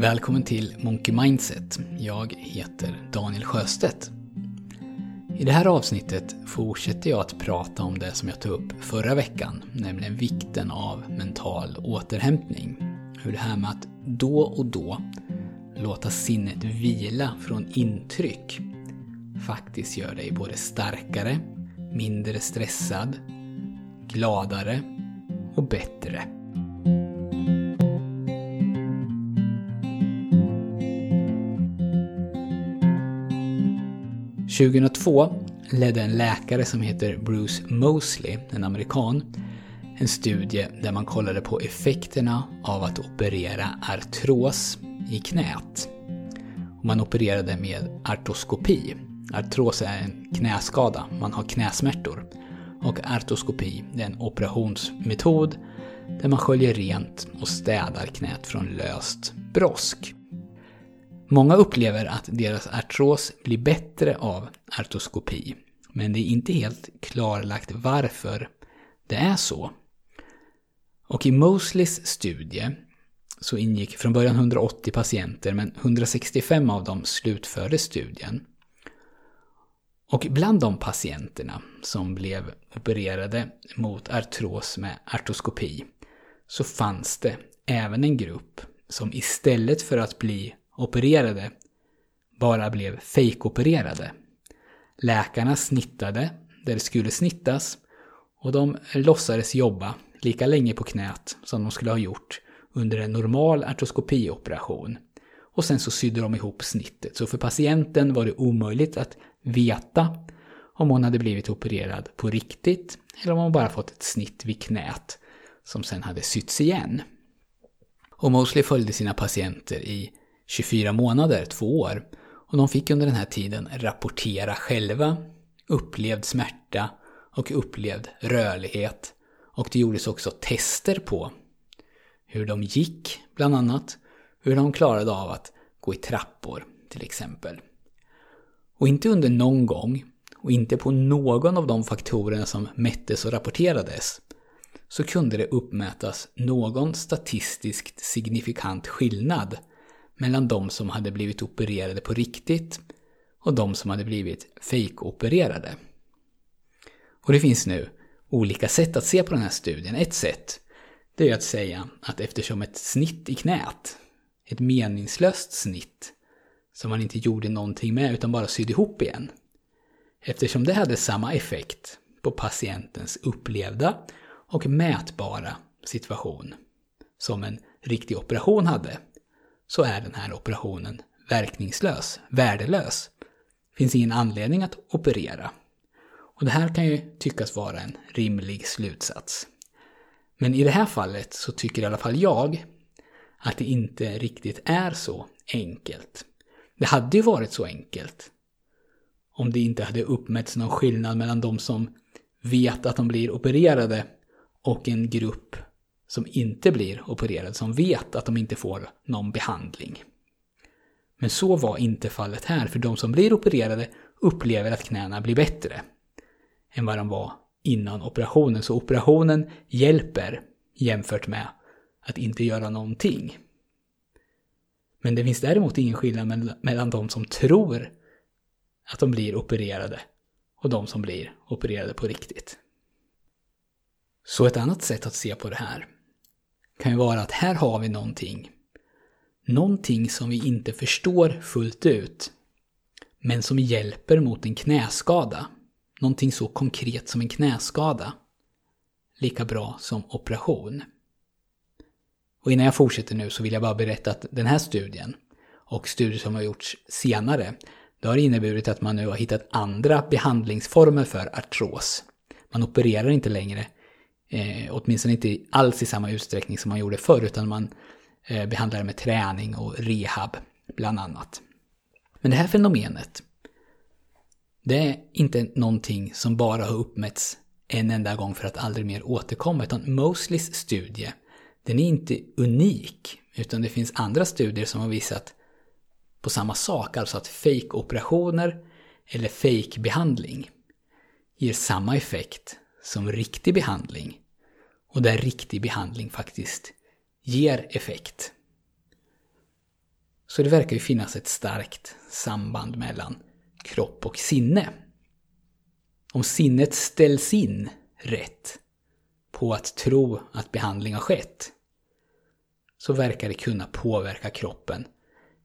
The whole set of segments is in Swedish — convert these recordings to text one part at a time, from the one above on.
Välkommen till Monkey Mindset. Jag heter Daniel Sjöstedt. I det här avsnittet fortsätter jag att prata om det som jag tog upp förra veckan, nämligen vikten av mental återhämtning. Hur det här med att då och då låta sinnet vila från intryck faktiskt gör dig både starkare, mindre stressad, gladare och bättre. 2002 ledde en läkare som heter Bruce Mosley, en amerikan, en studie där man kollade på effekterna av att operera artros i knät. Man opererade med artroskopi. Artros är en knäskada, man har knäsmärtor. Och artroskopi är en operationsmetod där man sköljer rent och städar knät från löst brosk. Många upplever att deras artros blir bättre av artroskopi, men det är inte helt klarlagt varför det är så. Och i Mosleys studie så ingick från början 180 patienter, men 165 av dem slutförde studien. Och bland de patienterna som blev opererade mot artros med artroskopi så fanns det även en grupp som istället för att bli opererade bara blev fejkopererade. Läkarna snittade där det skulle snittas och de låtsades jobba lika länge på knät som de skulle ha gjort under en normal artroskopioperation. Och sen så sydde de ihop snittet. Så för patienten var det omöjligt att veta om hon hade blivit opererad på riktigt eller om hon bara fått ett snitt vid knät som sen hade sytts igen. Och Mosley följde sina patienter i 24 månader, två år. Och de fick under den här tiden rapportera själva upplevd smärta och upplevd rörlighet. Och det gjordes också tester på hur de gick, bland annat. Hur de klarade av att gå i trappor, till exempel. Och inte under någon gång, och inte på någon av de faktorerna som mättes och rapporterades, så kunde det uppmätas någon statistiskt signifikant skillnad mellan de som hade blivit opererade på riktigt och de som hade blivit fejkopererade. Och det finns nu olika sätt att se på den här studien. Ett sätt det är att säga att eftersom ett snitt i knät, ett meningslöst snitt som man inte gjorde någonting med utan bara sydde ihop igen, eftersom det hade samma effekt på patientens upplevda och mätbara situation som en riktig operation hade, så är den här operationen verkningslös, värdelös. Det finns ingen anledning att operera. Och det här kan ju tyckas vara en rimlig slutsats. Men i det här fallet så tycker i alla fall jag att det inte riktigt är så enkelt. Det hade ju varit så enkelt om det inte hade uppmätts någon skillnad mellan de som vet att de blir opererade och en grupp som inte blir opererade, som vet att de inte får någon behandling. Men så var inte fallet här, för de som blir opererade upplever att knäna blir bättre än vad de var innan operationen. Så operationen hjälper jämfört med att inte göra någonting. Men det finns däremot ingen skillnad mellan de som tror att de blir opererade och de som blir opererade på riktigt. Så ett annat sätt att se på det här kan ju vara att här har vi någonting. Någonting som vi inte förstår fullt ut, men som hjälper mot en knäskada. Någonting så konkret som en knäskada. Lika bra som operation. Och innan jag fortsätter nu så vill jag bara berätta att den här studien och studier som har gjorts senare, det har inneburit att man nu har hittat andra behandlingsformer för artros. Man opererar inte längre Eh, åtminstone inte alls i samma utsträckning som man gjorde förr, utan man eh, behandlar det med träning och rehab, bland annat. Men det här fenomenet, det är inte någonting som bara har uppmätts en enda gång för att aldrig mer återkomma, utan Mosleys studie, den är inte unik, utan det finns andra studier som har visat på samma sak, alltså att fake-operationer eller fake-behandling ger samma effekt som riktig behandling och där riktig behandling faktiskt ger effekt. Så det verkar ju finnas ett starkt samband mellan kropp och sinne. Om sinnet ställs in rätt på att tro att behandling har skett så verkar det kunna påverka kroppen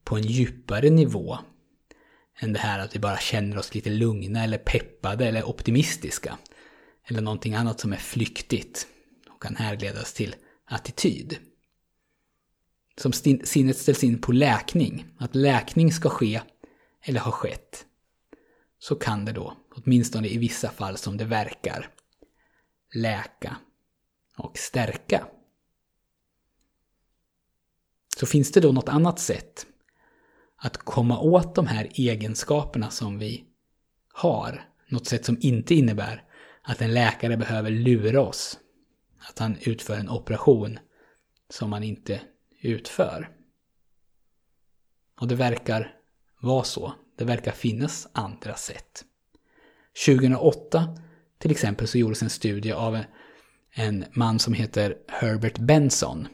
på en djupare nivå än det här att vi bara känner oss lite lugna eller peppade eller optimistiska. Eller någonting annat som är flyktigt och kan härledas till attityd. Som sinnet ställs in på läkning, att läkning ska ske eller har skett, så kan det då, åtminstone i vissa fall som det verkar, läka och stärka. Så finns det då något annat sätt att komma åt de här egenskaperna som vi har. Något sätt som inte innebär att en läkare behöver lura oss. Att han utför en operation som han inte utför. Och det verkar vara så. Det verkar finnas andra sätt. 2008 till exempel så gjordes en studie av en man som heter Herbert Benson.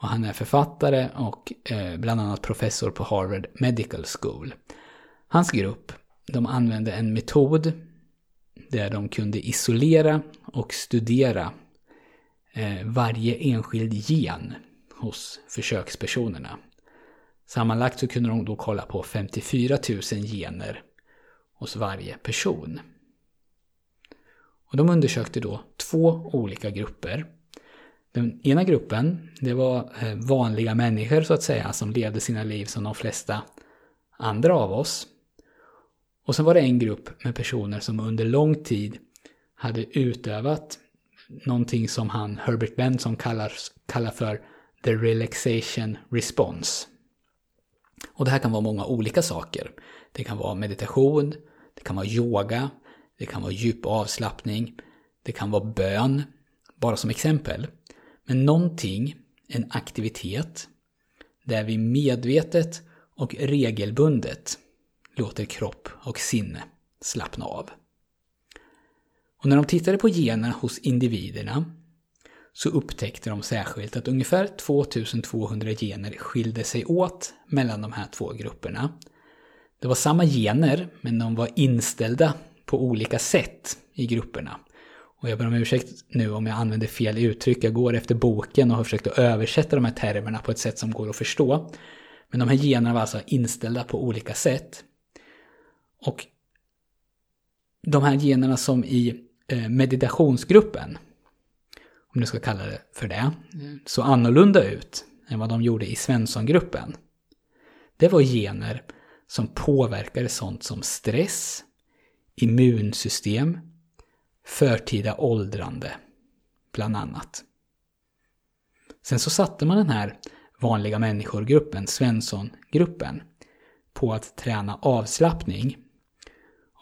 Och han är författare och eh, bland annat professor på Harvard Medical School. Hans grupp, de använde en metod där de kunde isolera och studera eh, varje enskild gen hos försökspersonerna. Sammanlagt så kunde de då kolla på 54 000 gener hos varje person. Och de undersökte då två olika grupper. Den ena gruppen, det var eh, vanliga människor så att säga, som levde sina liv som de flesta andra av oss. Och sen var det en grupp med personer som under lång tid hade utövat någonting som han, Herbert Benson, kallar, kallar för the relaxation response. Och det här kan vara många olika saker. Det kan vara meditation, det kan vara yoga, det kan vara djup avslappning, det kan vara bön, bara som exempel. Men någonting, en aktivitet, där vi medvetet och regelbundet låter kropp och sinne slappna av. Och när de tittade på generna hos individerna så upptäckte de särskilt att ungefär 2200 gener skilde sig åt mellan de här två grupperna. Det var samma gener, men de var inställda på olika sätt i grupperna. Och jag ber om ursäkt nu om jag använder fel uttryck. Jag går efter boken och har försökt att översätta de här termerna på ett sätt som går att förstå. Men de här generna var alltså inställda på olika sätt. Och de här generna som i eh, meditationsgruppen, om du ska kalla det för det, så annorlunda ut än vad de gjorde i Svenssongruppen. Det var gener som påverkade sånt som stress, immunsystem, förtida åldrande, bland annat. Sen så satte man den här vanliga människor-gruppen, Svensson-gruppen, på att träna avslappning.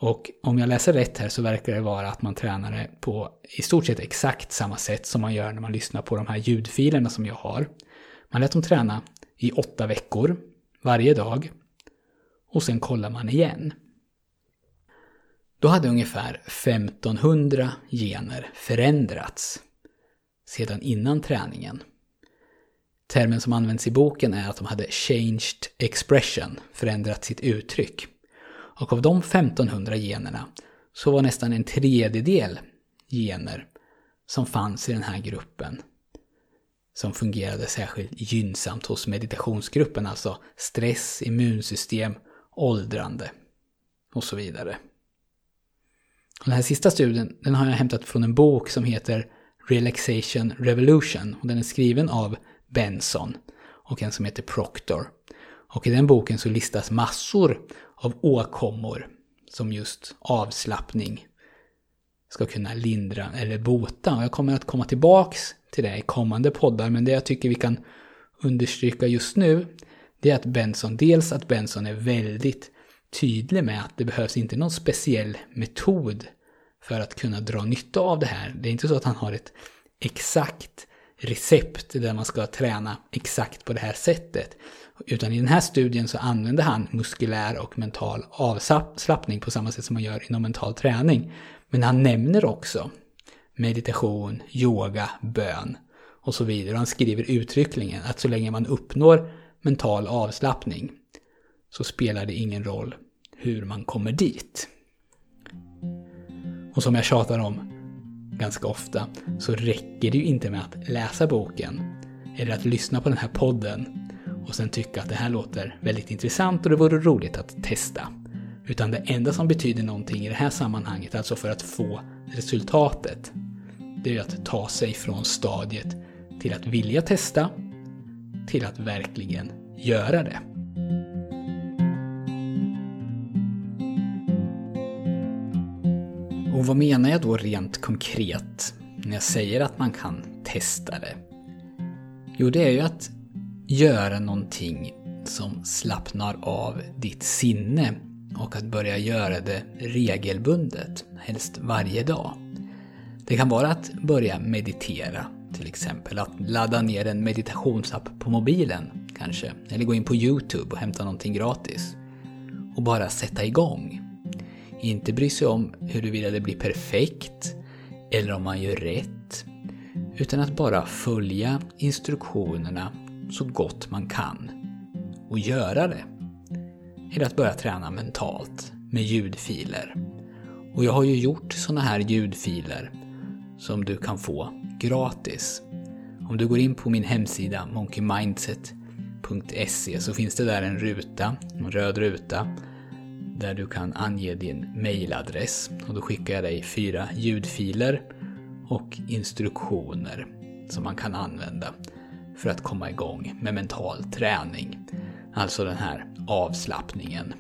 Och om jag läser rätt här så verkar det vara att man tränar det på i stort sett exakt samma sätt som man gör när man lyssnar på de här ljudfilerna som jag har. Man lät dem träna i åtta veckor, varje dag. Och sen kollar man igen. Då hade ungefär 1500 gener förändrats sedan innan träningen. Termen som används i boken är att de hade changed expression, förändrat sitt uttryck. Och av de 1500 generna så var nästan en tredjedel gener som fanns i den här gruppen som fungerade särskilt gynnsamt hos meditationsgruppen, alltså stress, immunsystem, åldrande och så vidare. Den här sista studien den har jag hämtat från en bok som heter Relaxation Revolution. Och den är skriven av Benson och en som heter Proctor. Och i den boken så listas massor av åkommor som just avslappning ska kunna lindra eller bota. Och jag kommer att komma tillbaks till det i kommande poddar, men det jag tycker vi kan understryka just nu, det är att Benson, dels att Benson är väldigt tydlig med att det behövs inte någon speciell metod för att kunna dra nytta av det här. Det är inte så att han har ett exakt recept där man ska träna exakt på det här sättet. Utan i den här studien så använder han muskulär och mental avslappning på samma sätt som man gör inom mental träning. Men han nämner också meditation, yoga, bön och så vidare. Han skriver uttryckligen att så länge man uppnår mental avslappning så spelar det ingen roll hur man kommer dit. Och som jag tjatar om ganska ofta så räcker det ju inte med att läsa boken eller att lyssna på den här podden och sen tycka att det här låter väldigt intressant och det vore roligt att testa. Utan det enda som betyder någonting i det här sammanhanget, alltså för att få resultatet, det är ju att ta sig från stadiet till att vilja testa till att verkligen göra det. Och vad menar jag då rent konkret när jag säger att man kan testa det? Jo, det är ju att göra någonting som slappnar av ditt sinne och att börja göra det regelbundet, helst varje dag. Det kan vara att börja meditera, till exempel. Att ladda ner en meditationsapp på mobilen, kanske. Eller gå in på YouTube och hämta någonting gratis. Och bara sätta igång. Inte bry sig om huruvida det blir perfekt, eller om man gör rätt. Utan att bara följa instruktionerna så gott man kan. Och göra det. Eller att börja träna mentalt med ljudfiler. Och jag har ju gjort såna här ljudfiler som du kan få gratis. Om du går in på min hemsida monkeymindset.se så finns det där en ruta, en röd ruta, där du kan ange din mailadress. Och då skickar jag dig fyra ljudfiler och instruktioner som man kan använda för att komma igång med mental träning. Alltså den här avslappningen.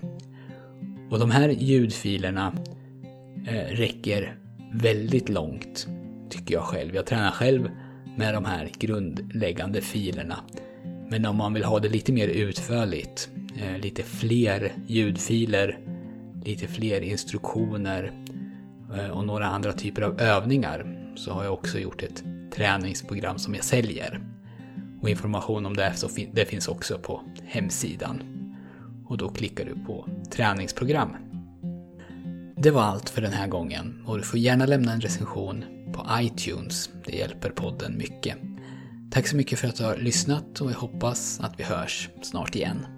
Och de här ljudfilerna eh, räcker väldigt långt, tycker jag själv. Jag tränar själv med de här grundläggande filerna. Men om man vill ha det lite mer utförligt, Eh, lite fler ljudfiler, lite fler instruktioner eh, och några andra typer av övningar så har jag också gjort ett träningsprogram som jag säljer. Och information om det, så fin det finns också på hemsidan. Och då klickar du på träningsprogram. Det var allt för den här gången och du får gärna lämna en recension på iTunes. Det hjälper podden mycket. Tack så mycket för att du har lyssnat och jag hoppas att vi hörs snart igen.